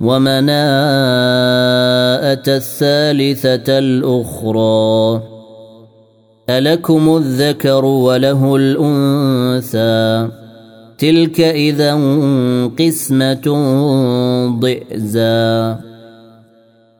ومناءة الثالثة الأخرى. ألكم الذكر وله الأنثى. تلك إذا قسمة ضئزى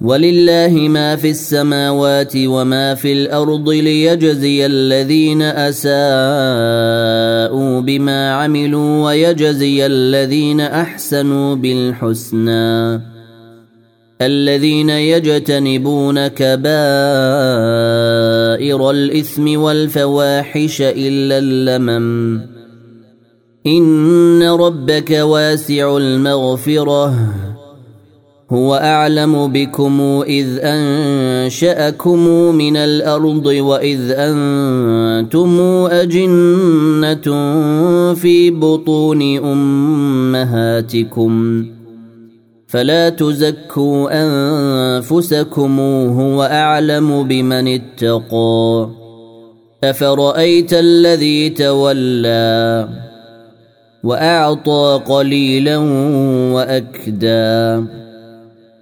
ولله ما في السماوات وما في الأرض ليجزي الذين أساءوا بما عملوا ويجزي الذين أحسنوا بالحسنى. الذين يجتنبون كبائر الإثم والفواحش إلا اللمم. إن ربك واسع المغفرة. هو أعلم بكم إذ أنشأكم من الأرض وإذ أنتم أجنة في بطون أمهاتكم. فلا تزكوا أنفسكم هو أعلم بمن اتقى. أفرأيت الذي تولى وأعطى قليلا وأكدى.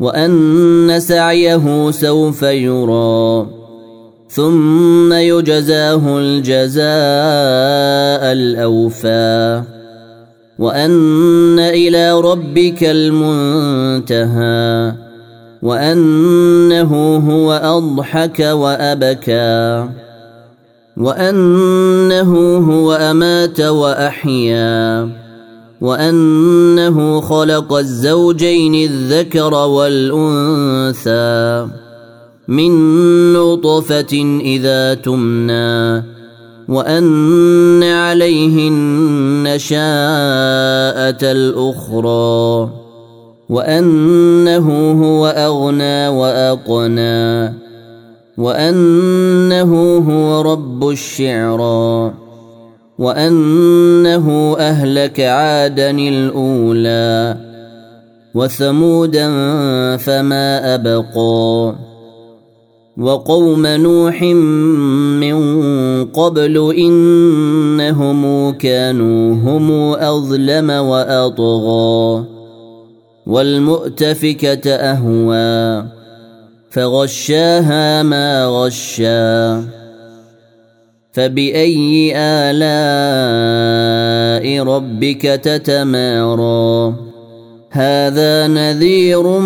وان سعيه سوف يرى ثم يجزاه الجزاء الاوفى وان إلى ربك المنتهى وانه هو اضحك وابكى وانه هو امات واحيا وأنه خلق الزوجين الذكر والأنثى من نطفة إذا تمنى وأن عليه النشاءه الأخرى وأنه هو أغنى وأقنى وأنه هو رب الشعرى. وأنه أهلك عادا الأولى وثمودا فما أبقى وقوم نوح من قبل إنهم كانوا هم أظلم وأطغى والمؤتفكة أهوى فغشاها ما غشا فبأي آلاء ربك تتمارى؟ هذا نذير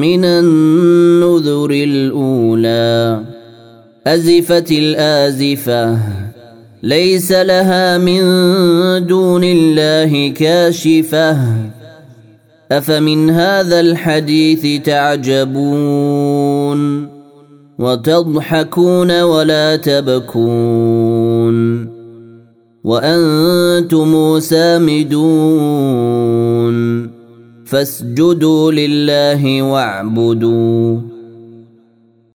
من النذر الأولى. أزفت الآزفة. ليس لها من دون الله كاشفة. أفمن هذا الحديث تعجبون؟ وتضحكون ولا تبكون وأنتم سامدون فاسجدوا لله واعبدوا